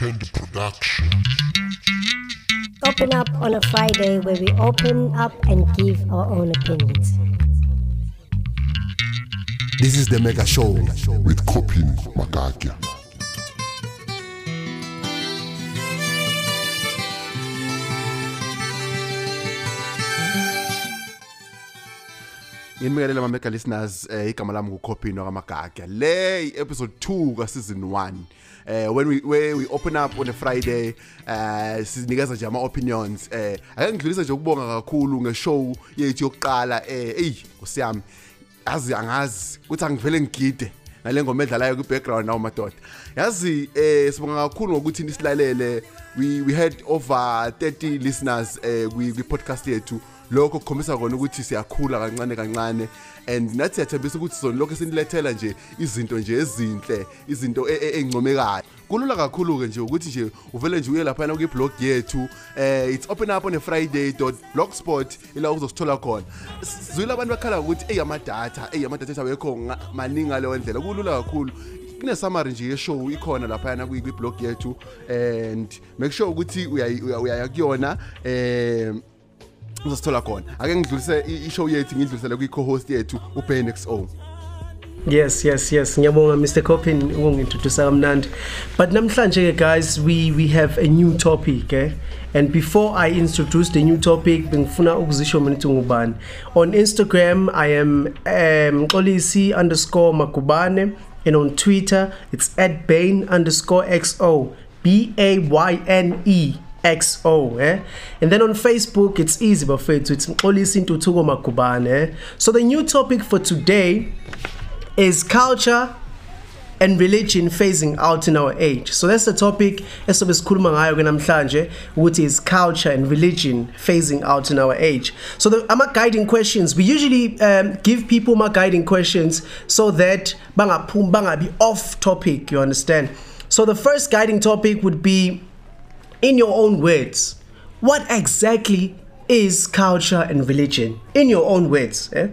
Candy Production. Open Up on a Friday where we open up and give our own opinions. This is the mega show. With Kopin Magagia. Nginibingelela mamega listeners eh igama lami nguKhopino kaMagaga. Le episode 2 ka season 1. Eh when we where we open up on a Friday eh sinikeza nje ama opinions eh ake ngidlulisa nje ukubonga kakhulu ngeshow yethu yokuqala eh ey kusiyami yazi angazi uthi angivele ngigide nale ngoma edlalayo ku background nawo madoda yazi eh sibonga kakhulu ngokuthi nisilalele we we had over 30 listeners eh kwi podcast yethu lokho kukhombisa kona ukuthi siyakhula kancane kancane. And nathi siyathembisa ukuthi zona lokho sinilethela nje izinto nje ezinhle izinto ezincomekayo kulula kakhulu ke nje ukuthi nje uvele nje uye lapha ku blog yethu eh it's open up on a friday.blogspot ila uzosithola khona. Sizwile abantu bakhala ukuthi ey amadata ey amadata awekho maningi ngaleyo ndlela. Kulula kakhulu. Kune summary nje yeshow ikhona lapha kwi blog yethu and make sure ukuthi uyaya kuyona eh uzosithola khona. Ake ngidlulise i-show yethu ngidlulisele kwi-co-host yethu uben xo Yes yes yes. Ngiyabonga Mr Copin ukungintroduce kamnandi. But namhlanje guys we we have a new topic eh? And before I introduce the new topic bengifuna ukuzisho mina ukuthi ngubani. On Instagram I am um xolisi_magubane and on Twitter it's @bane_xo B A Y N E. XO eh? And then on Facebook it's easy bafethu it's Mxolisi Ntuthuko Magubane eh? so the new topic for today is culture and religion phasing out in our age. So that's the topic esobe sikhuluma ngayo ke namhlanje ukuthi is culture and religion phasing out in our age. So the ama guiding questions we usually um, give people my guiding questions so that bangaphumi bangabi off topic you understand? So the first guiding topic would be in your own words, what exactly is culture and religion? In your own words. Eh?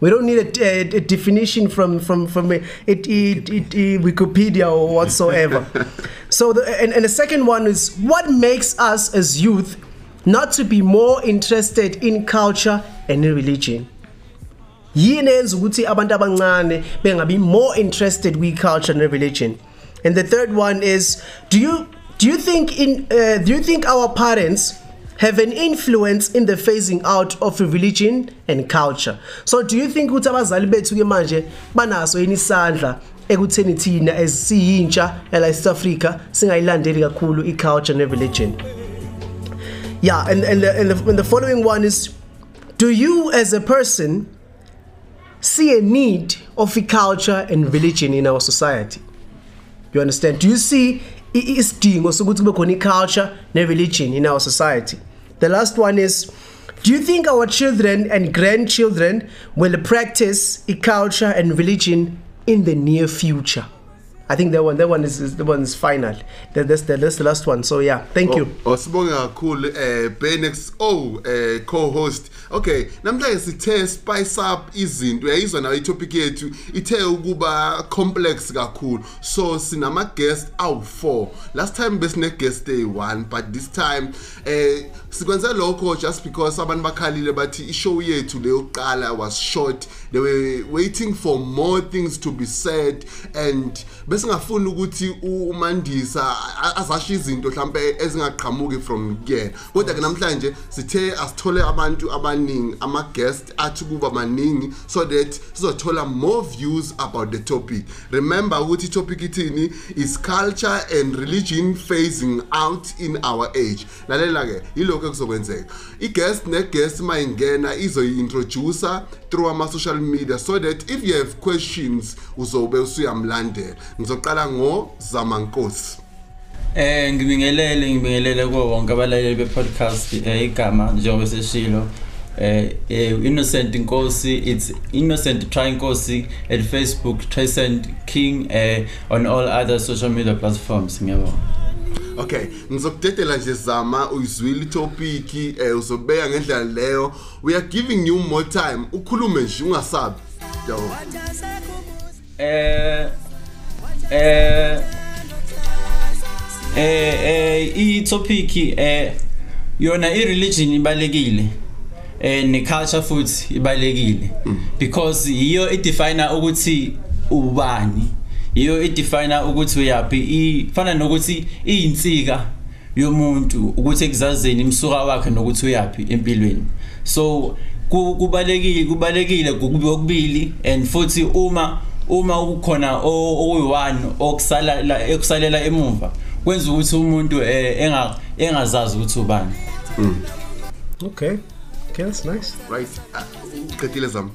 We don't need a, a, a, definition from from from it, it, it, it Wikipedia or whatsoever. so the and, and the second one is what makes us as youth not to be more interested in culture and in religion. yini enza ukuthi abantu abancane bengabi more interested with culture and religion and the third one is do you do you think in uh, do you think our parents have an influence in the phasing out of religion and culture? So do you think ukuthi abazali bethu ke manje banaso yini isandla ekutheni thina esiyintsha la South Africa singayilandeli kakhulu i-culture ne religion yeah and and the, and the, and the following one is do you as a person see a need of a culture and religion in our society? You understand? Do you see isidingo sokuthi kube khona iculture ne-religion in our society. The last one is do you think our children and grandchildren will practice culture and religion in the near future? I think that one that one is, is the one is final. That, that's the that's the last one. So yeah, thank you. Osibonga kakhulu eh Benex O eh co-host. Okay, namhlanje sithe spice up izinto. Uyayizwa nayo itopic yethu ithe ukuba complex kakhulu. So sinama guest awu 4. Last time besine guest day 1 but this time eh sikwenze lokho just because abantu bakhalile bathi ishow yethu leyokuqala was short. They were waiting for more things to be said and besingafuni ukuthi umandisa azasho izinto mhlambe ezingaqhamuki from kuyena kodwa ke namhlanje sithe asithole abantu abaningi ama guest athi kuba maningi so that sizothola more views about the topic. Remember ukuthi topic ithini? Is culture and religion phasing out in our age. Lalela ke yilokho ekuzokwenzeka i guest ne guest mayingena izoyintroducer through ama social media so that if you have questions uzobe usuyamlandela. Ngizoqala ngo Zamankosi Eh ngibingelele ngibingelele kuwo wonke abalaleli be-podcast eh, igama njengoba seshilo. Eh, eh Innocent Nkosi it's Innocent Try Nkosi at Facebook Trisent King eh on all other social media platforms ngiyabonga. Okay ngizokudedela nje zama uyizwile itopic eh uzobeka ngendlela leyo. We are giving you more time ukhulume nje ungasabi. Yabo. Eh eh eh eh i topic eh yona i religion ibalekile eh ne culture futhi ibalekile because iyo edefine ukuthi ubani. Iyo edefine ukuthi uyapi ifana nokuthi iyinsika yomuntu ukuthi ekuzazeni imsuka wakhe nokuthi uyapi empilweni. So ku- kubalekile kubalekile kokubili and futhi uma uma ukhona oyi-one okusala la- ekusalela emuva kwenza ukuthi umuntu eh, enga- engazazi ukuthi ubani. Okay. Okay, that's nice. right. Uh, uqedile zami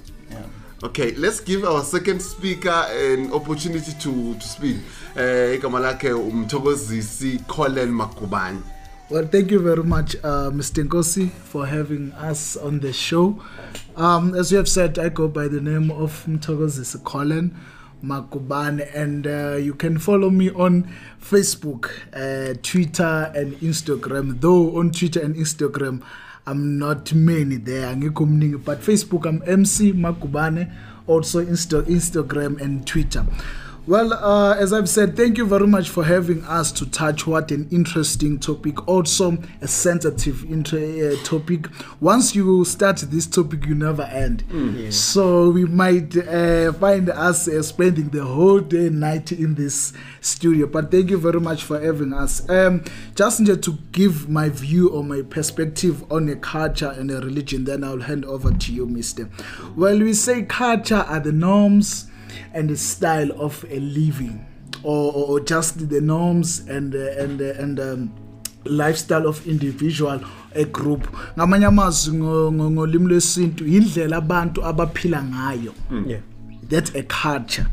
okay let's give our second speaker an opportunity to to speak. Eh igama lakhe umthokozisi Colin Magubane. Well, thank you very much, uh, Mr. Nkosi, for having us on the show. Um, as you have said, I go by the name of Mtogozisi Colin Makubane, and uh, you can follow me on Facebook, uh, Twitter, and Instagram. Though on Twitter and Instagram, I'm not many there, but Facebook, I'm MC Makubane, also Insta- Instagram and Twitter. Well, uh, as I've said, thank you very much for having us to touch what an interesting topic, also a sensitive inter- uh, topic. Once you start this topic, you never end. So we might uh, find us uh, spending the whole day and night in this studio. But thank you very much for having us. Um, just to give my view or my perspective on a culture and a religion, then I'll hand over to you, Mister. Well, we say culture are the norms and the style of a living or, or, or just the norms and uh, and uh, and um, lifestyle of individual a group. Ngamanye amazwi ngo- ngo- ngolimi lwesintu indlela abantu abaphila ngayo. Yeah. that's a culture.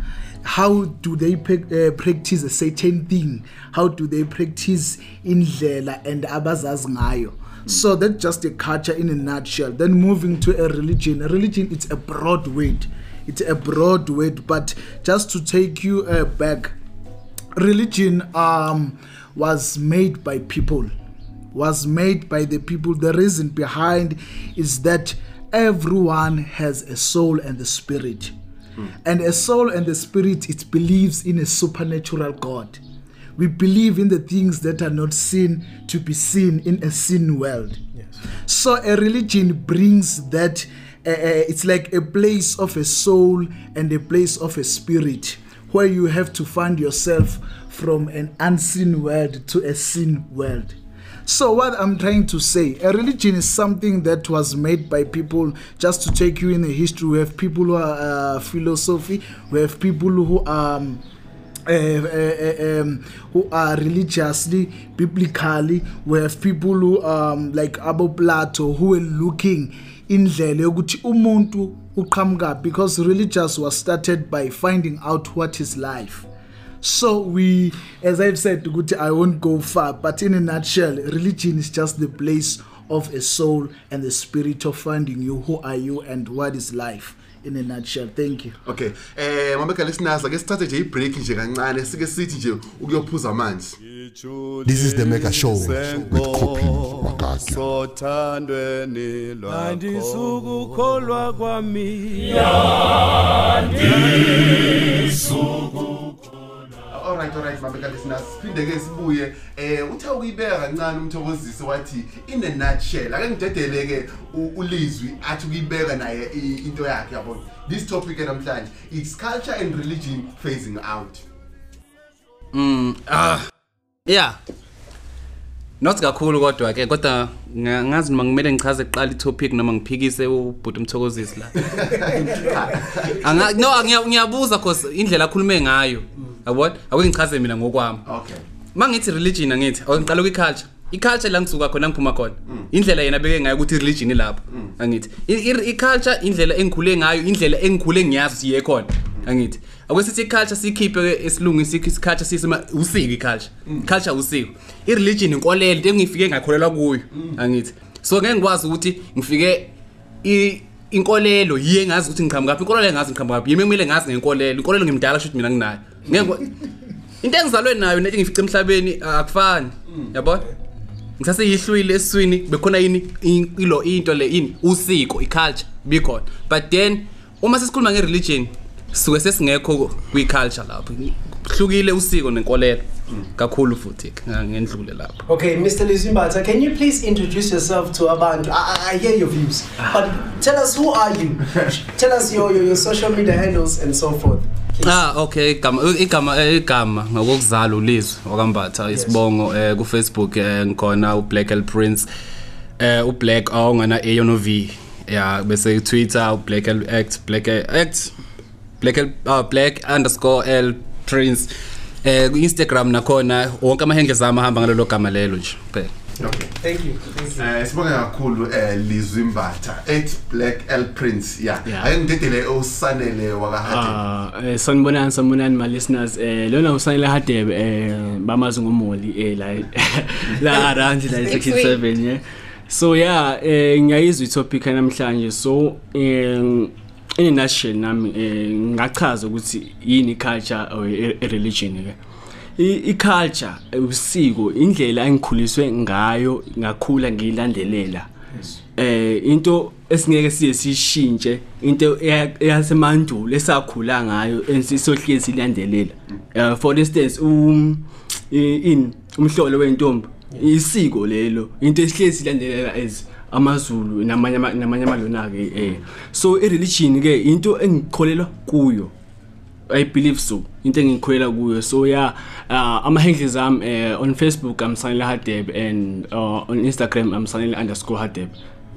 How do they prac- uh, practice a certain thing? How do they practice indlela and abazazi ngayo? So that's just a culture in a nutshell. Then moving to a religion. A religion it's a broad word. It's a broad word but just to take you uh, back religion um, was made by people was made by the people. The reason behind is that everyone has a soul and a spirit. And a soul and the spirit it believes in a supernatural god. We believe in the things that are not seen to be seen in a sin world. So a religion brings that uh, it's like a place of a soul and a place of a spirit where you have to find yourself from an unseen world to a seen world. So what i'm trying to say a religion is something that was made by people just to take you in the history. We have people who are uh, philosophy we have people who are um, uh, uh, um, who are religiously biblically we have people who um like abo plato who were looking indlela yokuthi umuntu uqhamuka because religious was started by finding out what is life. So we as i've said ukuthi i won't go far but in a nutshell religion is just the place of a soul and the spirit of finding you who are you and what is life in a nutshell. Thank you. Okay eh mabeka lesinaza ke sithathe nje ibreak nje kancane sike sithi nje ukuyophuza amanzi. This is the Mega Show with Kopin Magadia. sothandweni lwakho. Andisukukholwa kwami alright alright mabeka lesinaza siphinde ke sibuye eh uthe ukuyibeka kancane umthokozisi wathi in a nutshell ake ngidedele ke u- ulizwi athi ukuyibeka naye i- into yakhe yabona? This topic namhlanje it's culture and religion phasing out. Yeah. Not kakhulu kodwa ke kodwa nga- ngazi noma ngimele ngichaze kuqala itopic noma ngiphikise ubhuti umthokozisi la. Anga no ngiya- ngiyabuza cause indlela akhulume ngayo. Yabona ake ngichaze mina ngokwami. Okay. Mangithi religion angithi awuqala kwi-culture i-culture la ngisuka khona ngiphuma khona. Indlela yena beke ngayo ukuthi i-religion ilapho angithi. I- i- i-culture indlela engikhule ngayo indlela engikhule ngiyazi siye khona angithi. Akwesithi i-culture siyikhiphe esilungu sikho i-culture sisima usiko i-culture. Culture usiko i-religion inkolelo into engifike ngakholelwa kuyo angithi. So ngeke ngikwazi ukuthi ngifike inkolelo yiye ngazi ukuthi ngiqhamuka ngaphi inkolelo engazi ngiqhamuka ngaphi yimi kumele ngazi ngenkolelo inkolelo ngimdala shuthi mina nginayo. Ngeke into engizalwe nayo nento engifice emhlabeni akufani yabona ngisaseyihlwile esiswini bekhona yini ilo into le ini usiko i-culture bikhona but then uma sesikhuluma nge-religion suke sesingekho kwi-culture lapho hlukile usiko nenkolelo kakhulu futhi ngendlule lapho Okay, Mr. Lizimbatha, can you please introduce yourself to Abantu? I, I- hear your views, but tell us who are you? tell us your, your, your social media handles and so forth. Please. Ah okay igama igama igama ngokuzala ulizwe wakambatha isibongo eh ku Facebook eh, ngikhona u Black L Prince eh u Black awungana A no V ya bese Twitter u Black L Act Black Act Black L uh, Black underscore L Prince. Eh ku Instagram nakhona wonke amahendle zami ahamba ngalelo gama lelo nje kuphela. Okay. Thank you. Thank you. Eh sibonga kakhulu eh Lizwimbatha at Black L Prince. Yeah. Yeah. ake ngidedele usanele wakahade. Ah, eh, sanibonani sanibonani my listeners. Eh lona usanele hadebe eh bamazi ngomoli eh la la around la section 7 yeah. So yeah eh ngiyayizwa itopic namhlanje. So eh in a nutshell nami eh ngachaza ukuthi yini culture or religion ke I- i-culture usiko indlela engikhuliswe ngayo ngakhula ngiyilandelela. Eh into esingeke siye sishintshe into eya- eyasemandulo esakhula ngayo esisohlezi silandelela. Eh, for instance um in umhlolo wentombi isiko lelo into esihlezi silandelela as amazulu namanye ama- namanye amalona ke eh. So i religion ke into engikholelwa kuyo I believe so into engikholela kuyo. So yeah uh, ama handles am uh, on Facebook I'm Sanile Hadeb and uh, on Instagram I'm Sanile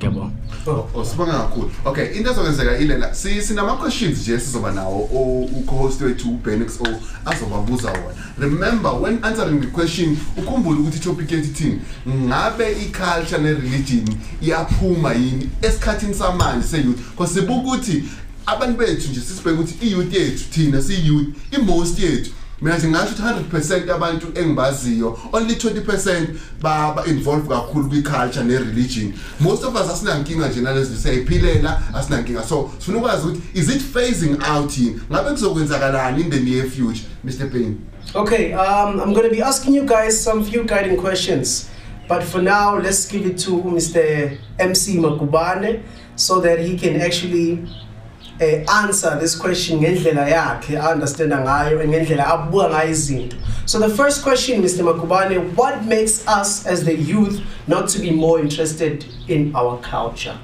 Hadeb ngiyabonga Oh sibonga kakhulu. Okay, into ezokwenzeka ilela. Si sinama questions nje sizoba nawo o u-co-host wethu uBenix o azobabuza wona. Remember when answering the question ukhumbule ukuthi topic yethu thini. Ngabe i-culture ne-religion iyaphuma yini esikhathini samanje se-youth? Because sibuka ukuthi abantu bethu nje sisibheka ukuthi i-youth yethu thina si-youth i-most yethu mina nje ngasho ukuthi 100% yabantu engibaziyo only 20% ba ba involve kakhulu kwi culture ne religion most of us asinankinga nje nalezi siyayiphilela asinankinga so sifuna ukwazi ukuthi is it phasing out yini ngabe kuzokwenzakalani in the near future Mr Payne Okay, um, I'm going to be asking you guys some few guiding questions. But for now, let's give it to Mr. MC Makubane so that he can actually uh, answer this question ngendlela yakhe understanda ngayo ngendlela abuka ngayo izinto. So the first question Mr. Makubane, what makes us as the youth not to be more interested in our culture?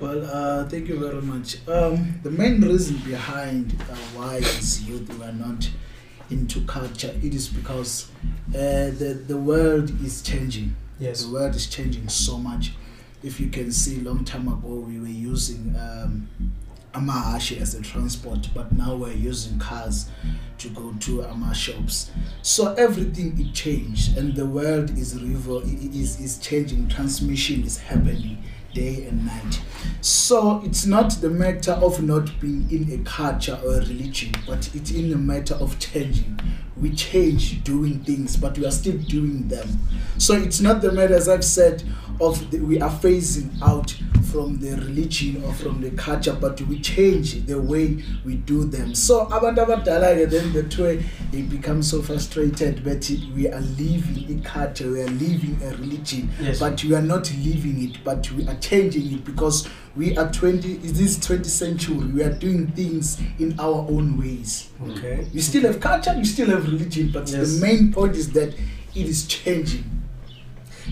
Well, uh, thank you very much. Um, the main reason behind uh, why as youth we are not into culture, it is because uh, the the world is changing. Yes. The world is changing so much. If you can see, long time ago we were using um, amahashi as a transport, but now we're using cars to go to our shops. So everything it changed, and the world is revo- is is changing. Transmission is happening day and night. So it's not the matter of not being in a culture or a religion, but it's in the matter of changing. We change doing things, but we are still doing them. So it's not the matter, as I've said, of the, we are phasing out from the religion or from the culture, but we change the way we do them. So abantu abadala then that way they become so frustrated but we are living a culture, we are living a religion, Yes. but we are not living it, but we are changing it because we are 20 is this 20th century we are doing things in our own ways Okay. you still have culture you still have religion but Yes. the main point is that it is changing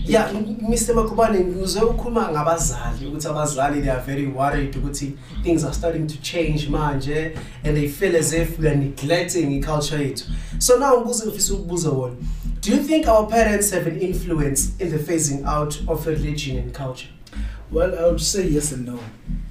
Yeah, M- Mr. Makubane, ngizwe ukhuluma ngabazali ukuthi abazali they are very worried ukuthi things are starting to change manje and they feel as if we are neglecting i-culture yethu. So now ngibuze ngifisa ukubuza wona. Do you think our parents have an influence in the phasing out of religion and culture? Well i would say yes and no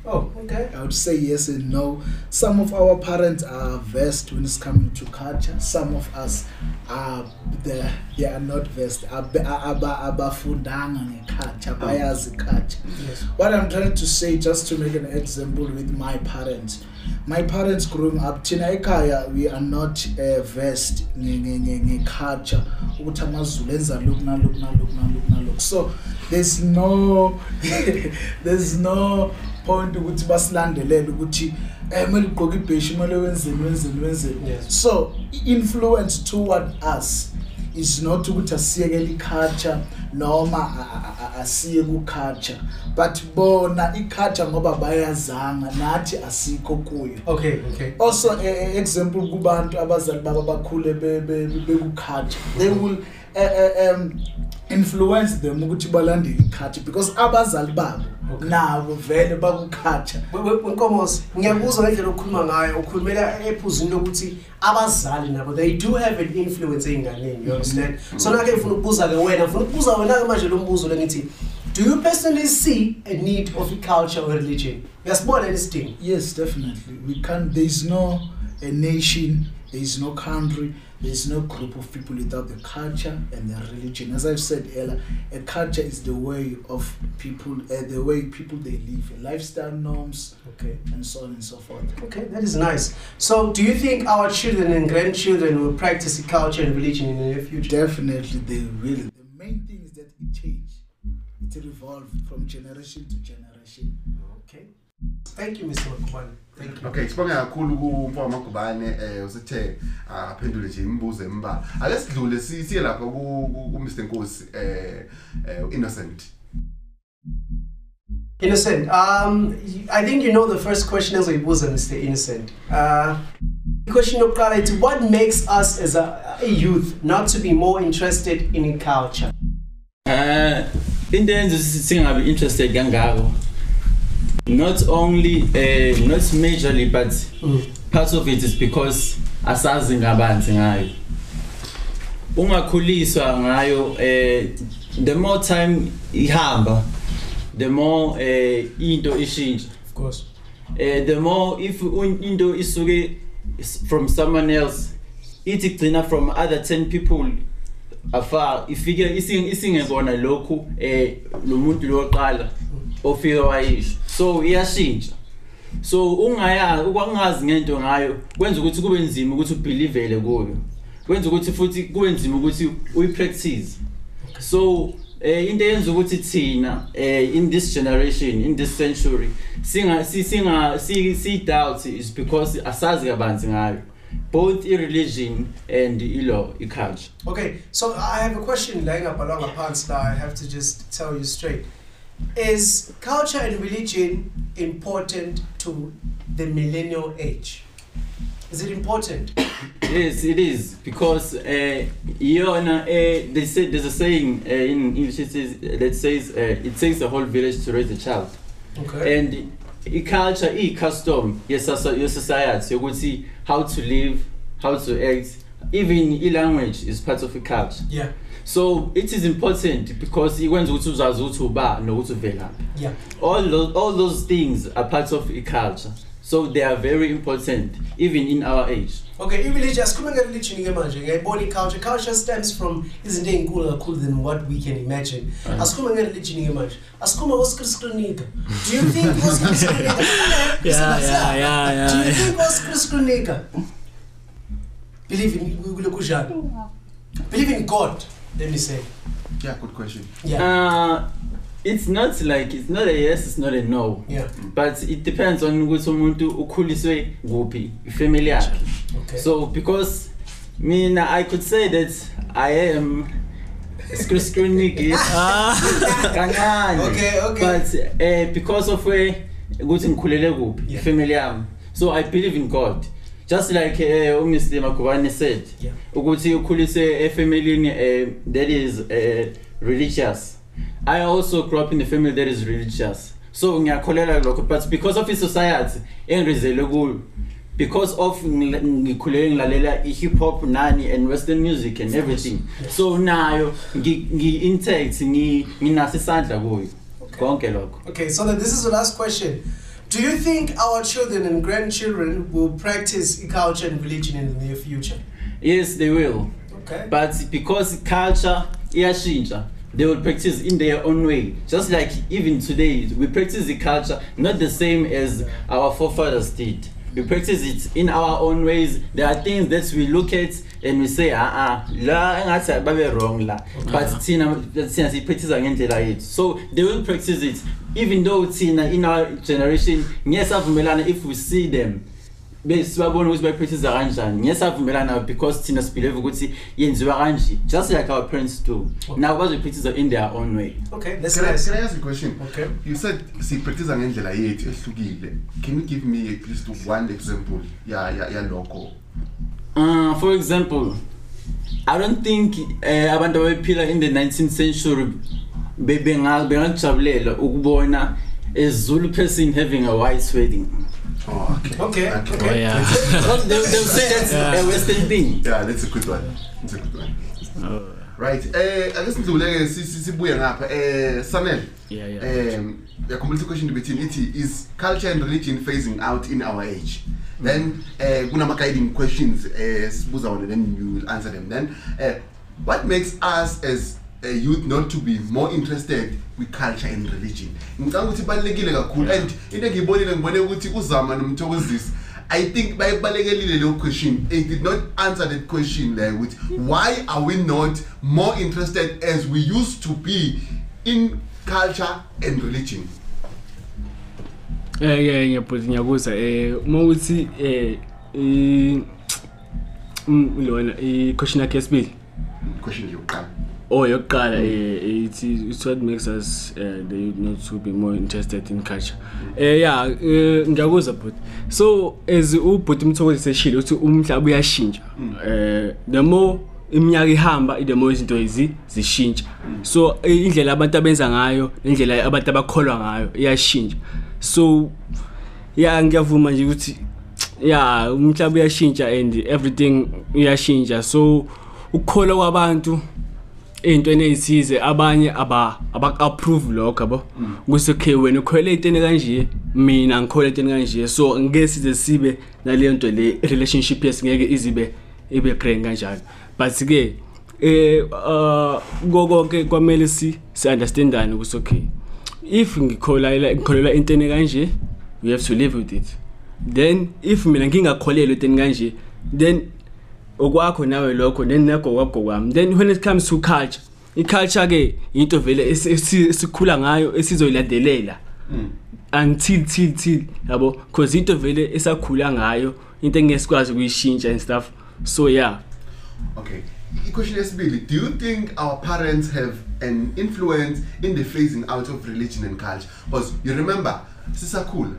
Oh, okay. I would say yes and no. Some of our parents are versed when it's coming to culture. Some of us are they, they are not versed. Abe- aba- abafundanga ngeculture, bayazi culture. Yes. What I'm trying to say, just to make an example with my parents. My parents growing up, thina ekhaya we are not uh, versed nge- nge- nge- nge-culture ukuthi amazulu enza lokhu nalokhu nalokhu nalokhu nalokhu. So there's no there's no point ukuthi basilandelele ukuthi eh kumele ugqoke ibheshi kumele wenzeni wenzeni wenzeni so influence toward us is not ukuthi asiyekele i-culture noma a- a- a- asiye ku-culture but bona i-culture ngoba bayazanga nathi asikho kuyo. Okay okay. Also eh, eh, example kubantu abazali baba bakhule be- be- be- beku-culture they will eh, um, influence them ukuthi balandele i-culture because abazali babo nabo vele baku-culture Nkomosi ngiyakuzwa ngendlela okhuluma ngayo ukhulumela ephuzini lokuthi abazali nabo they do have an influence ey'nganeni you understand? So nake ngifuna ukubuza-ke wena ngifuna ukubuza wena-ke manje lo mbuzo lo ngithi do you personally see a need of i-culture or religion? Yini isidingo? Yes definitely. We can't there is no a nation there is no country there is no group of people without the culture and their religion. As i've said earlier a culture is the way of people uh, the way people they live lifestyle norms okay. and so on and so forth. Okay that is nice. So do you think our children and grandchildren will practice the culture and religion in the near future? Definitely they will. The main thing is that it change it revolve from generation to generation. Okay. Thank you mr you okay sibonge kakhulu kumfo amagubane eh usithe aphendule nje imibuzo emba ake sidlule si- siye lapha ku ku- ku Mr Nkosi eh eh, innocent Innocent, um, I think you know the first question engizoyibuza Mr. Innocent. Uh, question yokuqala ithi what makes us as a, a youth not to be more interested in culture? Eh into yenza ukuthi singabe interested kangako not only eh not majorly but part of it is because asazi ngabanzi ngayo. Ungakhuliswa ngayo eh the more time ihamba the more eh into ishintsha. Of course. eh the more if into isuke from someone else ithi gcina from other 10 people afar ifike ising- isingekona lokhu eh lo muntu loqala ofike wayisho. So iyashintsha. So ungaya ukwangazi ngento ngayo kwenza ukuthi kube nzima ukuthi ubelievele kuyo. Kwenza ukuthi futhi kube nzima ukuthi uyipractice. So eh into yenza ukuthi thina eh in this generation in this century singa si- singa si si doubt is because asazi kabanzi ngayo both i-religion and ilo i-culture. Okay, so I have a question laying up along our pants that I have to just tell you straight. Is culture and religion important to the millennial age? Is it important? yes it is because uh yona uh, they say there's a saying uh, in english it says that says uh, it takes a whole village to raise a child Okay. and i-culture yesasa- ye-society yokuthi how to live how to act even i-language is part of i-culture Yeah. So it is important because ikwenza ukuthi uzazi ukuthi uba nokuthi uvelaphi Yeah. all those, all those things are part of i-culture so they are very important even in our age Okay, i-religion, asikhulume nge-religion ke manje, ngiyayibona i-culture. Culture stems from izinto ey'nkulu kakhulu than what we can imagine. Asikhulume nge-religion ke manje. Asikhulume ngosikristu nika. Do you think Do you think ngosikristu nika? Believe in kulokujana. Believe in God, let me say. yeah good question Yeah. Uh, it's not like it's not a yes it's not a no Yeah. but it depends on ukuthi umuntu ukhuliswe kuphi ifamily yakhe Okay. so because mina i could say that i am skriskruniki kancane Okay, okay. but uh, because of where ukuthi ngikhulele kuphi ifamily yami so i believe in god just like uh, umr magubane said Yeah. ukuthi ukhulise efamilini uh, that is uh, religious. I also grew up in a family that is religious. So ngiyakholelwa lokho but because of i-society engirizele kuyo. Because of ngikhulele ngilalela i-hip hop nani and western music and everything. So nayo ngi- ngi-intact ngi- nginaso isandla kuyo. Konke lokho. Okay, so then this is the last question. Do you think our children and grandchildren will practice culture and religion in the near future? yes they will Okay. but because culture iyashintsha they will practice in their own way just like even today we practice the culture not the same as our forefathers did we practice it in our own ways. There are things that we look at and we say ah ah la engathi babe wrong la. But thina thina siyipractice ngendlela yethu. So they will practice it. Even though thina in our generation ngiyasavumelana if we see them. Besibabona ukuthi bayipractice kanjani ngesavumelana nabo because thina sibelieve ukuthi yenziwa kanje just like our parents do nabo bazoyipractice in their own way Okay, that's Can I, nice. can I ask you a question? Okay. You said siyipractice ngendlela yethu ehlukile. Can you give me at least one example ya ya yalokho? Uh, for example, I don't think uh, abantu abaphila in the 19th century be- benga- bengakujabulela ukubona a Zulu person having a white wedding. Oh, okay. Okay, Okay. okay. Oh, yeah. Because they, they would say that's a Western thing. Yeah, that's a good one. That's a good one. Right. Eh ake sidluleke si- si- sibuye ngapha eh Sanel. Yeah, yeah. Um yakhumbula question between ithi is culture and religion phasing out in our age. Then eh kunama guiding questions eh sibuza wona then you will answer them. Then eh what makes us as a youth not to be more interested with culture and religion. Ngicabanga ukuthi balekile kakhulu. And into engiyibonile ngibone ukuthi uzama nomthokozisi I think bayibalekelile leyo question. They did not answer that question there with why are we not more interested as we used to be in culture and religion? Eh yeah ngiyabhuza ngiyakuzwa eh uma uthi eh i mm, lona i question yakhe yesibili? Question yokuqala. Oh yokuqala eh it's it's what makes us uh, they not to be more interested in culture. Eh yeah eh, ngiyakuzwa but so as ubhuti umthokozi seshilo ukuthi umhlaba uyashintsha. Eh the more iminyaka ihamba the more izinto izi zishintsha. So eh, indlela abantu abenza ngayo indlela abantu abakholwa ngayo iyashintsha. So yeah ngiyavuma nje ukuthi yeah umhlaba uyashintsha and everything iyashintsha so ukukholwa kwabantu ey'ntweni ey'thize abanye aba abaku-approve lokho yabo? Ukuthi okay wena ukhwele entweni kanje mina ngikhole entweni kanje. So ngeke size sibe naleyo nto le relationship yesingeke izibe ibe grand kanjalo. But-ke eh uh, konke kwamele si si-understandane ukuthi okay if ngikholelwa ngikholelwa entweni kanje we have to live with it. Then if mina ngingakholelwa entweni kanje then okwakho nawe lokho then nakho kwakho kwami. Then when it comes to culture i-culture ke into vele esi- esi- esikhula ngayo esizoyilandelela. Until till till yabo? Because into vele esakhula ngayo into engesikwazi ukuyishintsha and stuff. So yeah. Okay. I-question yesibili do you think our parents have an influence in the phasing out of religion and culture? Because you remember sisakhula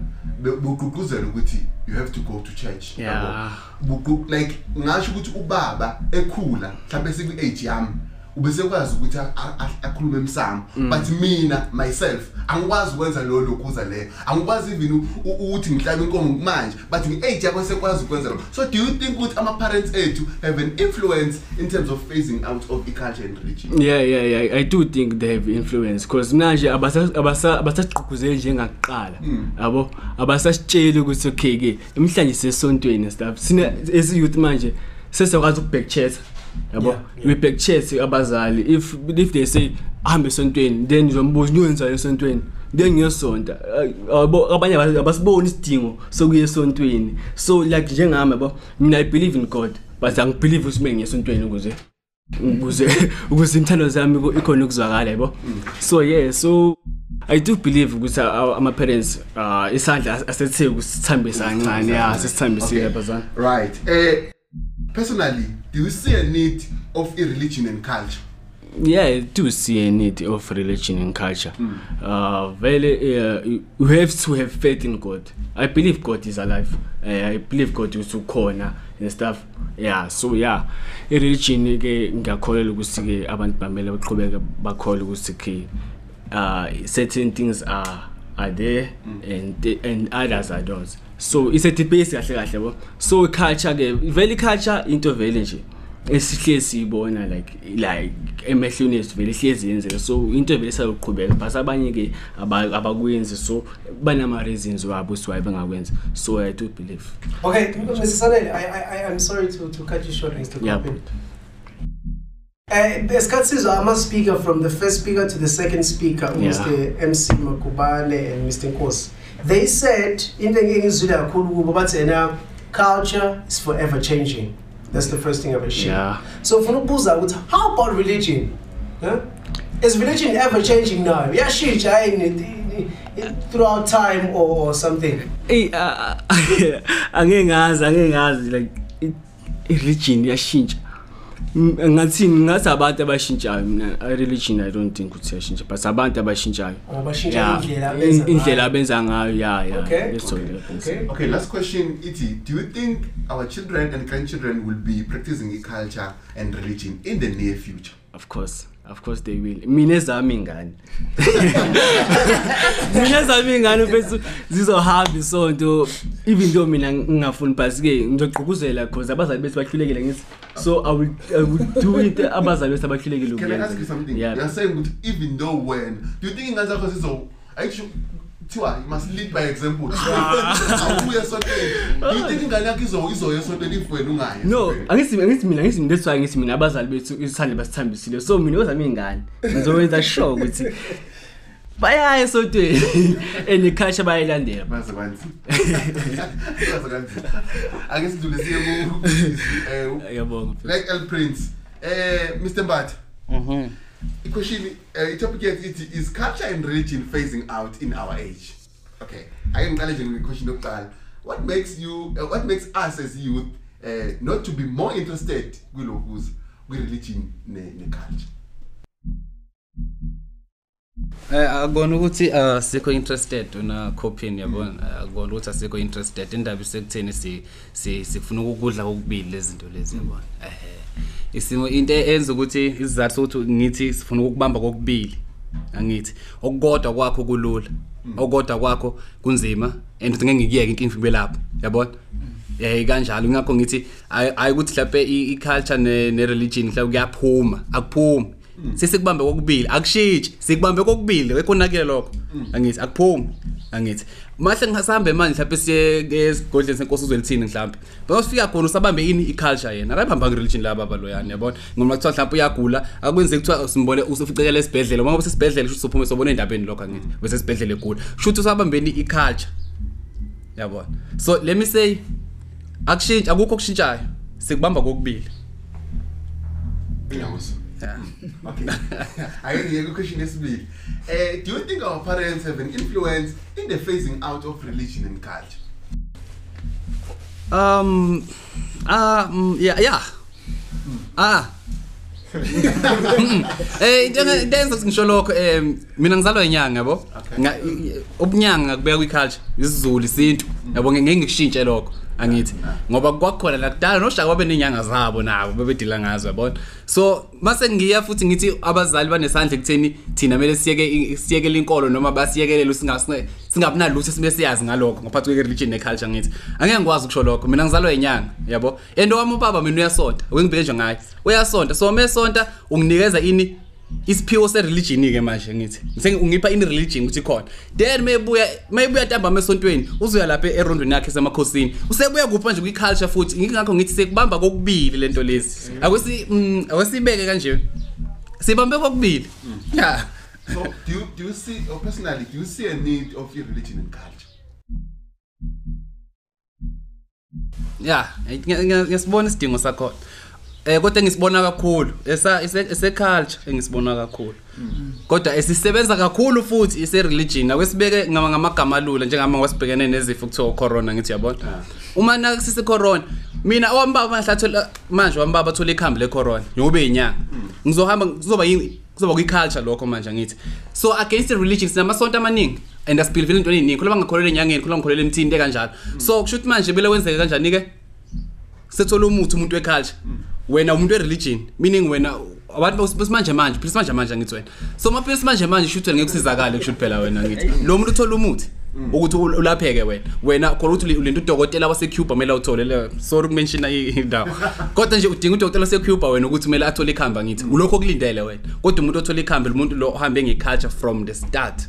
be- bugqugquzela ukuthi you have to go to church Yeah. yabo. Bugqu- like ngasho ukuthi ubaba ekhula mhlawumbe sekwi-age yami ubesekwazi ukuthi a- a- a- akhulume emsamo but mina myself angikwazi ukwenza lolo lokhuza leyo angikwazi even u- u- ukuthi ngihlabe inkomo manje but nge-age yakho sekwazi ukwenza lokho. So do you think ukuthi ama-parents ethu have an influence in terms of phasing out of i-culture and religion? Yeah yeah yeah i do think they have influence because manje abasa- abasa- abasagqugquzeli njengakuqala yabo? Abasasitsheli ukuthi okay ke emhlanje sesontweni stuff. Sina as youth manje sesiyakwazi ukubhack chat yabo? We back chat abazali. If if they say ahambe esontweni then uzombuza uyenzani esontweni? Then ngiyosonta. Abanye abas- abasiboni isidingo sokuya esontweni. So like njengami yabo mina i believe in god but angibelieve ukuthi mina ngiyesontweni ukuze ukuze ukuze imthando zami ikhona ukuzwakala yabo? So yeah so i do believe ukuthi ama parents uh isandla asethe ukusithambisa kancane. Ya sisithambisile bazana right. Uh, personally do you see a need of i-religion and culture? Yeah I do see a need of religion and culture. Uh vele uh, you have to have faith in god. I believe god is alive. Uh, i believe god is ukhona and stuff. Yeah so yeah. I-religion ke ngiyakholelwa ukuthi ke abantu bamele baqhubeke bakholwe ukuthi ke uh certain things are are there and and others are not so it's a debate kahle kahle bo so culture ke vele culture into vele nje esihlezi siyibona like like emehlweni ethu vele ihlezi yenzeka so into vele sayoqhubeka but abanye ke aba- abakwenzi so banama reasons wabo why bengakwenzi so i do believe Okay, Mr. Sanel, I, I, I- I'm sorry to, to cut you short, Mr. Yeah. Uh, Esikhathi sizwa ama-speaker from the first speaker to the second speaker, Yeah. Mr. MC Makubane and Mr. Nkosi. They said, into engizwile kakhulu kubo bathi yena culture is forever changing. That's the first thing I've shared. Yeah. So ufuna ukubuza ukuthi how about religion? Huh? Is religion ever changing now? Ne- in- throughout time or, or something Ey ah, ah, angeke ngazi angeke ngazi like i- i-religion Mm, ngathi abantu abashintshayo mina i-religion i don't think ukuthi iyashintsha but abantu abashintshayo Abashintsha Yeah, indlela abenza in- indlela abenza ngayo ya ya Okay. that. Okay, last question, Iti. Do you think our children and grandchildren will be practicing a culture and religion in the near future? of course of course they will. Mina ezami ingane mina ezami ingane mfethu? Zizohamba isonto. Even though mina ngingafuni but ke ngizogqugquzela because abazali bethu bahlulekile ngithi so i will i will do it. Abazali bethu abahlulekile Can I ask you something? yeah. You're saying that even though when, do you think in Gaza because so actually Tiwa, you must lead by example. Awuye esontweni. Do you think ingane yakho izo izo esontweni if wena ungayi? no esontweni? angithi angithi mina angithi that's why ngithi mina abazali bethu isithande basithambisile so mina ozami ingane ngizokwenza sure ukuthi bayaya esontweni and iculture bayayilandela Baze kanzima. Baze kanzima. Ake sidlule siye ku eh Ngiyabonga. like El Prince. Eh Mr. Mbatha. Mhm. I-question uh, topic yethu ithi is culture and religion phasing out in our age? Okay ake ngiqale nje ngequestion yokuqala what makes you uh, what makes us as youth uh, not to be more interested kulokhuza kwi-religion ne- ne-culture Eh akubona ukuthi asikho interested una copying yabona? Akubona ukuthi asikho interested. Indaba isekutheni si si- sifuna ukudla kokubili lezi zinto lezi yabona? Eh isimo into enza ukuthi isizathu sokuthi ngithi sifuna ukubamba kokubili angithi okukodwa kwakho kulula okukodwa kwakho kunzima and ngeke ngikuyeke inkinga ibe lapho yabona? Eh kanjalo. Ngakho ngithi ayi ayi ukuthi mhlawumbe i- i-culture ne ne religion mhlawumbe kuyaphuma akuphumi. Sesikubambe kokubili akushintshi sikubambe kokubili ekonakile lokho. Angithi akuphumi. Angithi. Mahle ngisahambe manje mhlawumbe siye esigodleni senkosi uzwelithini mhlawumbe bayosifika khona usabambe ini i-culture yena. Akayibamba nge-religion laba baloyana yabona? Ngoba kuthiwa mhlawumbe uyagula akwenzeki kuthiwa simbone usuficekele esibhedlela. Uma usesibhedlela shuthi usuphume sobona endabeni lokho angithi bese esibhedlela egula. Shuthi usabambeni i-culture. Yabona? So let me say akushintshi akukho okushintshayo. Sikubamba kokubili. Ngiyakuzwa. Yeah. okay ake ngiye ku-question yesibili uh, do you think our parents have an influence in the phasing out of religion and culture Um ah mm, yeah yeah. Ah. Mm. Eh into into enza ngisho lokho em mina ngizalwa inyanga yabo. Nga- i- i- Ubunyanga kubeka kwi-culture isiZulu isintu yabo ngeke ngikushintshe lokho angithi ngoba kwakhona la kudala noshaka babe nenyanga zabo nabo bebedila ngazo yabona? So mase ngiya futhi ngithi abazali banesandla ekutheni thina kumele siyeke i- siyekele inkolo noma basiyekelele singasinge singabi nalutho sibe siyazi ngalokho ngaphathi kwe religion ne culture ngithi. Angeke ngikwazi ukusho lokho mina ngizalwa inyanga yabo? Endo wami ubaba mina uyasonta wengibike nje ngaye uyasonta. So mesonta unginikeza ini isiphiwo se-religion ke manje ngithi Ngise- ungipha ini religion ukuthi khona then mayebuya mayebuya ntambama esontweni uzoya lapha erondweni yakhe semakhosini usebuya kupha nje kwi-culture futhi ngingakho ngithi sekubamba kokubili lento lezi akwesi mm, akwesibeke kanje sibambe kokubili ya so do you, do you see or personally do you see a need of your religion and culture ya ngiya- ngiya- ngisibona isidingo sakhona eh kodwa ngisibona kakhulu. Esa ese ese culture engisibona kakhulu. Kodwa esisebenza kakhulu futhi ise religion akwesibeke ngama ngamagama alula njengama wasibhekene nezifo kuthiwa corona ngithi yabona? Uma nakisise corona mina owambaba mahlathola manje wambaba athola ikhambi le corona ngobe inyanga ngizohamba kuzoba yini kuzoba kwi-culture lokho manje ngithi. So against the religion sinamasonto amaningi and asibhilivile into eyiningi. Khula bangakholelwa enyangeni khula ngikholelwa emthini into kanjalo so kusho ukuthi manje bele kwenzeke kanjani-ke? Sethola umuthi umuntu weculture. Wena umuntu wereligion meaning wena abantu besimanje manje phela simanje manje ngithi wena. So maphela simanje manje shuthi ngeke kusizakale kusho phela wena ngithi lo muntu uthola umuthi ukuthi ul- ulapheke wena. Wena khona ukuthi ulento udokotela wasecuba kumele awuthole le sorry ukumenshina i- indawo. Kodwa nje udinga udokotela wasecuba wena ukuthi kumele athole ikhamba ngithi ulokho kulindele wena. Kodwa umuntu othola ikhambi umuntu lo ohambe ngeculture from the start.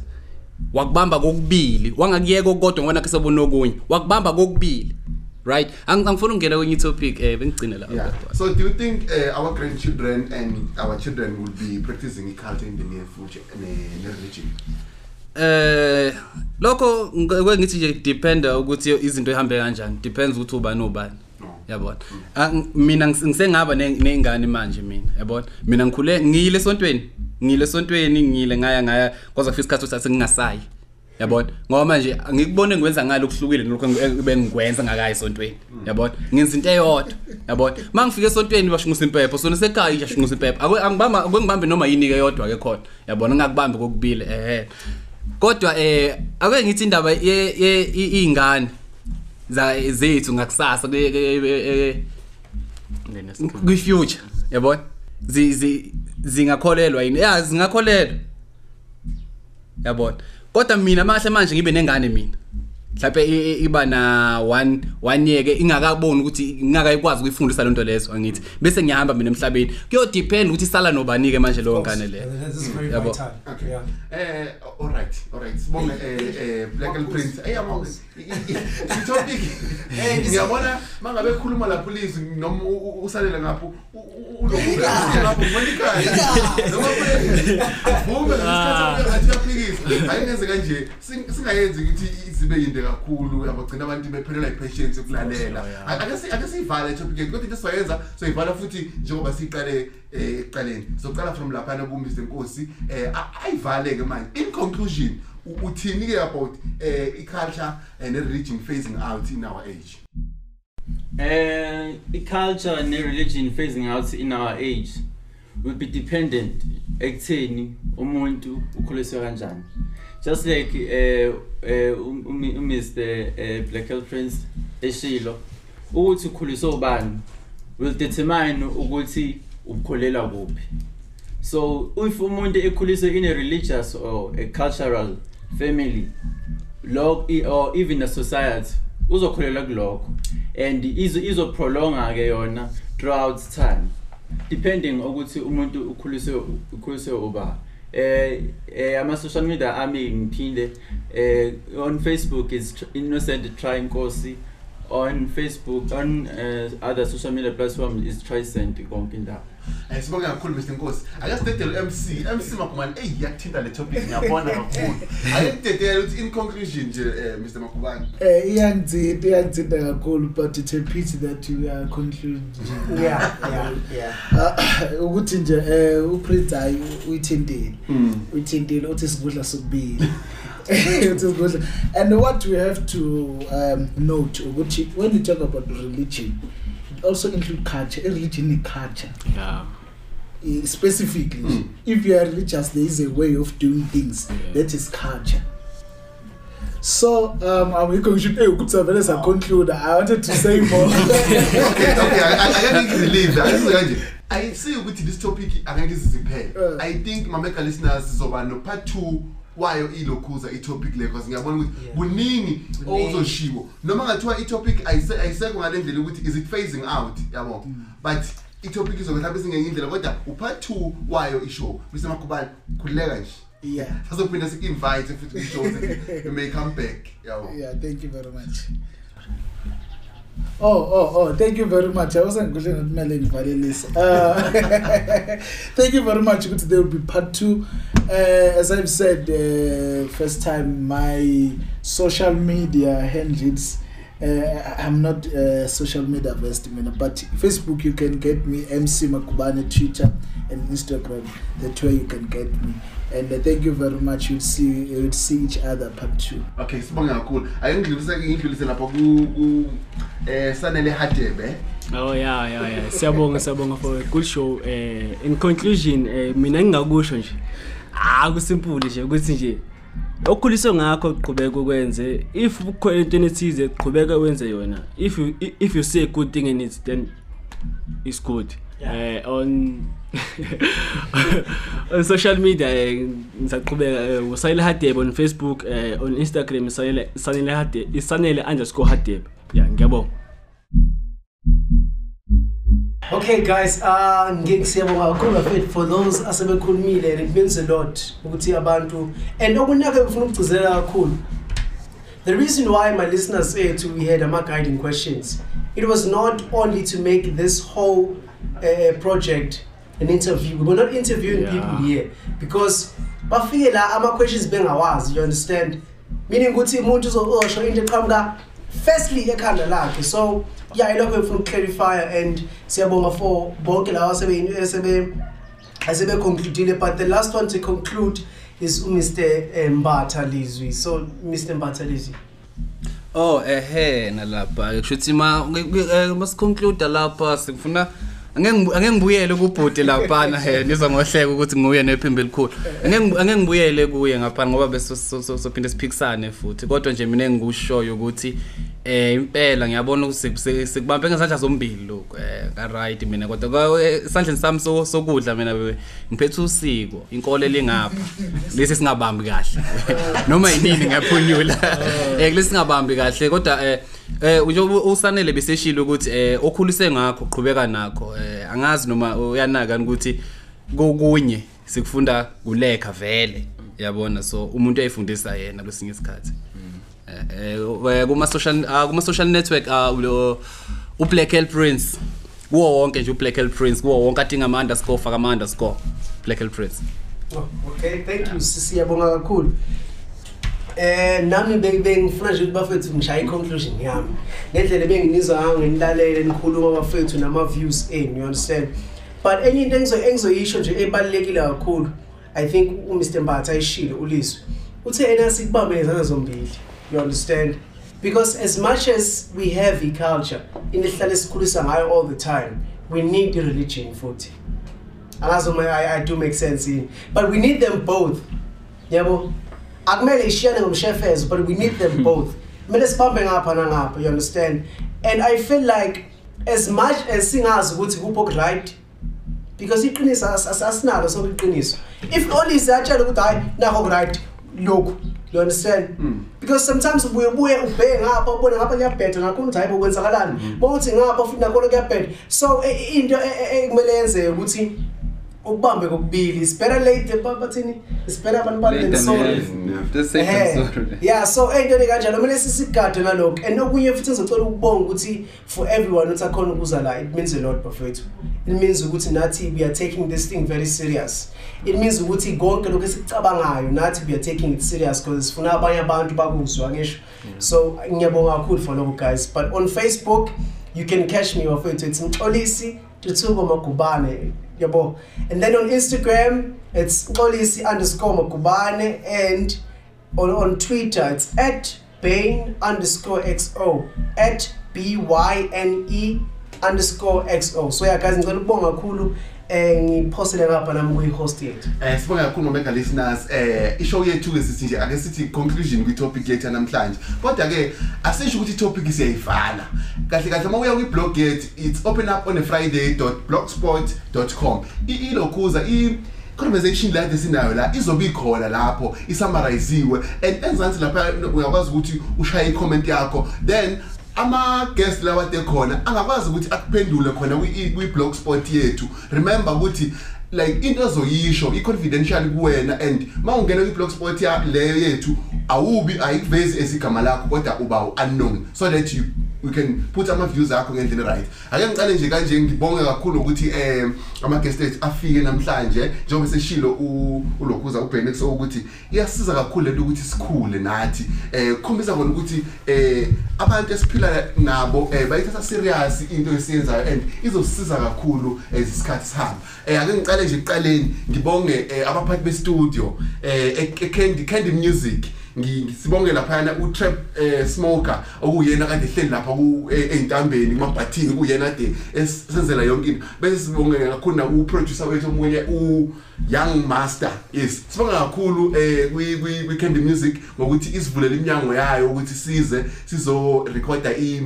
Wakubamba kokubili. Wangakuyeka okodwa ngoba nakhe sebona okunye. Wakubamba kokubili. Right? Ang- angifuna ukungena kwenye topic eh bengigcine la yeah. So do you think uh, our grandchildren and our children will be practicing culture in the near future ne- ne-religion eh lokho ngeke ngithi nje depend ukuthi izinto ihambe kanjani. Depends ukuthi ubani ubani. Yabona? Ah, ng- mina ngis- ngisengaba ne- neyingane manje mina yabona? Mina ngikhule ngiyile esontweni. Ngiyile esontweni ngiyile ngaya ngaya kwaze kufika isikhathi ukuthi asengingasayi yabona? Ngoba manje ngikubone ngikwenza ngalo kuhlukile lokho engi- bengikwenza ngakayi esontweni yabona? Ngenza into eyodwa. Yabona? Mangifika esontweni bashungusa impepho sona sekhaya iyashungusa impepho. Akwe- angibamba akwengibambe noma yini ke yodwa ke khona yabona? Ngakubambi kokubili ehe. Kodwa eh ake ngithi indaba ye- ye- i- iy'ngane za zethu ngakusasa ke- ke- ke- kwi-future. Yabona? Zi- zi- zingakholelwa yini? Ya zingakholelwa. Yabona? Kodwa mina mahle manje ngibe nengane mina. Mhlawumbe i- i- iba na one one year ke ingakaboni ukuthi ngingakayikwazi ukuyifundisa lonto lezo angithi bese ngiyahamba mina emhlabeni kuyo depend ukuthi isala nobani ke manje leyo ngane leyo Yabo. Okay. Eh alright, alright. Sibonge eh eh Black and Prince. Eh yabo. I-topic. Eh ngiyabona mangabe ekhuluma la police noma u- u- usalele ngapho ulokuthi ngapho ngonikhaya. Noma vume ngesikhathi ngathi uyaphikisa. Ayingenze kanje. Sing- Singayenzi ukuthi izibe yinde kakhulu abagcina abantu bephelelwa i-patience ukulalela. Ake si- ake siyivale i-topic kodwa into esizoyenza soyivala futhi njengoba siqale eh ekuqaleni. Soqala from lapha ku Mr Nkosi eh a- ayivale ke manje. In conclusion u- uthini ke about eh i-culture and religion phasing out in our age? Uh, i-culture ne-religion phasing out in our age will be dependent ekutheni umuntu ukhuliswe kanjani just like uh, uh, um- umi- umr uh, black Hill prince eshilo ukuthi ukhuliswe ubani will determine ukuthi ukholelwa kuphi. So if umuntu ekhuliswe in a religious or a cultural family lo i- or even a society uzokholela kulokho. And izo izoprolonga ke yona throughout time depending ukuthi umuntu ukhuliswe ukhuliswe uba eh eh ama social media ami ngiphinde eh on Facebook is innocent try inkosi on Facebook on uh, other social media platforms is Trisent konke indawo Eh sibonge kakhulu Mr Nkosi. Ake sidedele MC. MC Makumane eh yakuthinta le topic ngiyabona kakhulu. Ake sidedele ukuthi in conclusion nje eh Mr Makubane. Eh iyangithinta iyangithinta kakhulu but it's a pity that we are concluding. Yeah, yeah, yeah. Uh, ukuthi nje eh uPrince hayi uyithintile. Mm. Uyithintile uthi sikudla sokubili. Uthi sikudla and what we have to um note ukuthi when we talk about religion it also include culture. A religion is culture. yeah Eh, specifically if you are religious there is a way of doing things that is culture so um awikho ngisho into ukuthi vele sa conclude i wanted to say more okay, okay, I, I, I can relieve that. This is kanje. I see ukuthi this topic angeke siziphele. Uh. I think mameka listeners sizoba no part 2 wayo ilokhuza i-topic le? Because ngiyabona ukuthi kuningi ozoshiwo. Noma ngathiwa i-topic ayise- ayisekho ngale ndlela ukuthi is it phasing out? Yabo. But i-topic izobe mhlawumbe singenye indlela kodwa upart 2 wayo ishow. Mr Makubane khulileka nje. Yeah. Sizophinda sik-invite futhi kwi-show ukuthi you may come back. Yabo. Yeah thank you very much. Oh, oh, oh, thank you very much. I wasn't going to mail this. Uh, thank you very much. There will be part two. Uh, as I've said, uh, first time, my social media handles. Uh, I'm not uh, social media versed, man, but Facebook you can get me MC Makubane, Twitter and Instagram. That's where you can get me. And uh, thank you very much. You'll see, you'll see each other part two. okay sibonge kakhulu ake ngidlulise lapha ku ku eh sanele hadebe Oh yeah yeah yeah siyabonga siyabonga for a good show eh in conclusion eh mina ngingakusho nje ah kusimple nje ukuthi nje okukhuliswe ngakho qhubeka ukwenze if kukhona into ethize qhubeka wenze yona if you if you see a good thing in it then it's good. Eh on on social media eh, ngisaqhubeka eh, usayile hadebe on Facebook eh on Instagram isayile sanele hadebe. Isanele_hadebe yeah ngiyabonga. Okay guys, uh ngiyabonga kakhulu bafethu for those asebekhulumile and it means a lot ukuthi abantu and okunake befuna ukugcizelela kakhulu. The reason why my listeners said we had ama guiding questions, it was not only to make this whole uh, project an interview. We were not interviewing Yeah. people here because bafike la ama questions bengawazi, you understand? Meaning ukuthi umuntu uzosho into eqhamuka firstly ekhanda lakhe. So yeah, ilokho ngifuna ukclarify and siyabonga for bonke lawa sebe sebe asebe concludile but the last one to conclude is uMr eh, Mbatha Lizwi. So Mr Mbatha Lizwi. Oh ehe nalapha. Kusho ukuthi ma masiconclude lapha sifuna angeke angeke ngibuyele kubhuti laphana he niza ngohleka ukuthi nguye nephimbo elikhulu. Angeke angeke ngibuyele kuye ngaphana ngoba bese so- so- sophinde siphikisane futhi. Kodwa nje mina engikushoyo ukuthi eh impela ngiyabona ukuthi sikubambe ngesandla zombili lokho eh ka right mina. Kodwa kwa- eh, sami so- sokudla mina ngiphethe usiko inkolo elingapha. Lesi singabambi kahle. Noma yinini ngiyaphunyula. Eh kulesi singabambi kahle. Kodwa eh eh nje usanele beseshilo ukuthi eh okhulise ngakho qhubeka nakho. Eh angazi noma uyanaka ukuthi kokunye sikufunda kulekha vele. Yabona? So umuntu ayifundisa yena kwesinye isikhathi. Eh eh, kuma social ah, kuma social network ah, u Black Hell Prince. Kuwo wonke nje u Black Hell Prince. Kuwo wonke adinga ama underscore faka ama underscore Black Hell Prince. Oh, okay. Thank you sisiyabonga kakhulu. Eh nami be- bengifuna nje ukuthi bafethu ngishaya i-conclusion yami. Ngendlela benginizwa ngayo ngenilalele nikhuluma bafethu nama-views enu you understand? But enye into engizo- engizoyisho nje ebalulekile kakhulu i think umr mbatha ayishile ulizwe uthe ena sikubambe ngezandla zombili you understand? Because as much as we have i-culture into esihlale sikhulisa ngayo all the time we need i-religion futhi. Angazi uma I, I do make sense yini but we need them both yabo? Akumele ishiyane ngomshefezo but we need them both. Kumele sibambe ngapha nangapha you understand? And i feel like as much as singazi ukuthi kuphi okuright because iqiniso as- as- asinalo sonke iqiniso. If olisi atshele ukuthi hayi nakho okuright lokhu you understand? Because sometimes ubuye ubuye ubheke ngapha ubone ngapha kuyabheda nakhona ukuthi hayi bokwenzakalani bokuthi ngapha futhi nakhona kuyabheda. So e- e- into e- e- ekumele yenzeke ukuthi ukubambe kokubili is better late ba- bathini is better abantu balele sorry Ehhe. yeah so ey'ntweni kanjalo? Kumele sisigade nalokho. And okunye futhi ngizocela ukubonga ukuthi for everyone ukuthi akhona ukuza la it means a lot bafethu. It means ukuthi nathi we are taking this thing very serious. It means ukuthi konke lokhu esikucabangayo nathi we are taking it serious because sifuna abanye abantu bakuzwa ngisho. So ngiyabonga kakhulu for lokho guys. But on facebook you can catch me bafethu. It's mxolisi tuthuko magubane yabo and then on instagram it's mxolisi underscore magubane and on, on Twitter, it's at Bane underscore XO, at B Y N E underscore XO. So yeah, guys, ngicela ukubonga kakhulu eh ngiphosele ngapha nami kuyi-host yethu Eh sibonga kakhulu ngomega listeners eh ishow yethu ke sithi nje ake sithi conclusion kwi topic yethu namhlanje kodwa ke asisho ukuthi topic siyayivala kahle kahle uma uya kwi blog yethu it's open up on a friday.blogspot.com ilokhuza i conversation la sinayo la izobe ikhona lapho isummariziwe and enzansi lapha uyakwazi ukuthi ushaye i-comment yakho. Then ama guest lawa te khona angakwazi ukuthi akuphendule khona kwi kwi blogspot yethu. Remember ukuthi like into ezoyisho i-confidential kuwena and ma ungena kwi-blogspot ya leyo yethu awubi ayikuvezi esigama lakho kodwa uba unknown so that you we can put ama-views akho ngendlela right. Ake ngicale nje kanje ngibonge kakhulu ukuthi um ama-guest ethu afike namhlanje njengoba seshilo u- ulokhuza ubhenex ukuthi iyasiza kakhulu lento ukuthi sikhule nathi. Um kukhombisa kona ukuthi um abantu esiphila nabo um bayithatha serious into esiyenzayo and izosisiza kakhulu as isikhathi sihamba. Um ake ngicale nje ekuqaleni ngibonge um abaphathi bestudio um ecandy candy music. Ngi- sibonge laphayana utrap eh smoker okuyena kade ehleli lapha ku eh, ey'ntambeni kumabhathini kuyena kade esenzela yonke into. Bese sibonge kakhulu na uproducer wethu omunye u young master yes. Sibonga kakhulu eh kwi kwi kwi Candy Music ngokuthi isivulela iminyango yayo ukuthi size sizo recorda i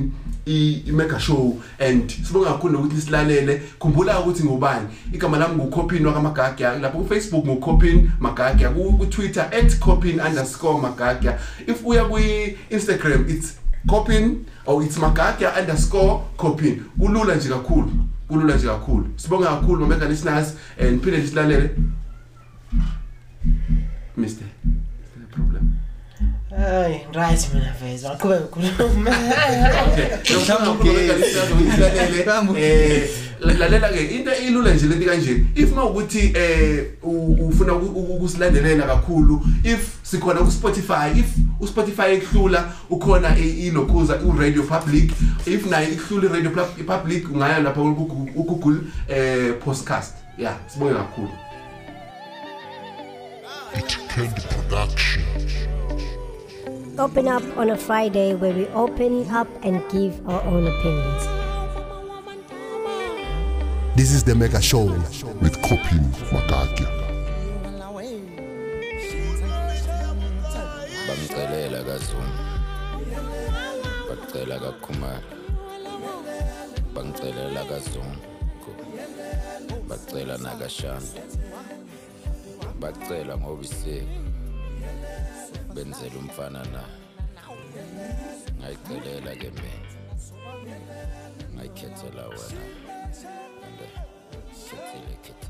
i i- mega show and sibonga kakhulu nokuthi silalele. Khumbula ukuthi ngubani? Igama lami nguCopin wakamagagya lapho ku Facebook nguCopin magagya ku ku Twitter @copin_magagya if uya ku Instagram it's Copin or it's magagya underscore Copin kulula nje kakhulu kulula nje kakhulu. Sibonga kakhulu nomega listeners and phinde nje silalele. Mr problem? Hayi right mina veza aqhubeka ukukhuluma eh lalela ke into ilula nje lento kanje if mawukuthi eh u- ufuna uku- ukusilandelela kakhulu if sikhona ku Spotify if u Spotify ehlula ukhona i- ilokhuza u Radio Public if nayo ihlula i Radio Pub- Public ungaya lapha ku Google- ku Google eh podcast. Yeah sibonge kakhulu It's Candy Production. Open up on a Friday where we open up and give our own opinions. This is the Mega Show with Kopin Mataki. bamcelela kazuma bacela kakhumalo bangicelela kazungu bacela nakashanda bacela ngoba isiko benzela umfana na? Ngayicelela ke mina. Ngayikhethela wena. And uh, khethile khethile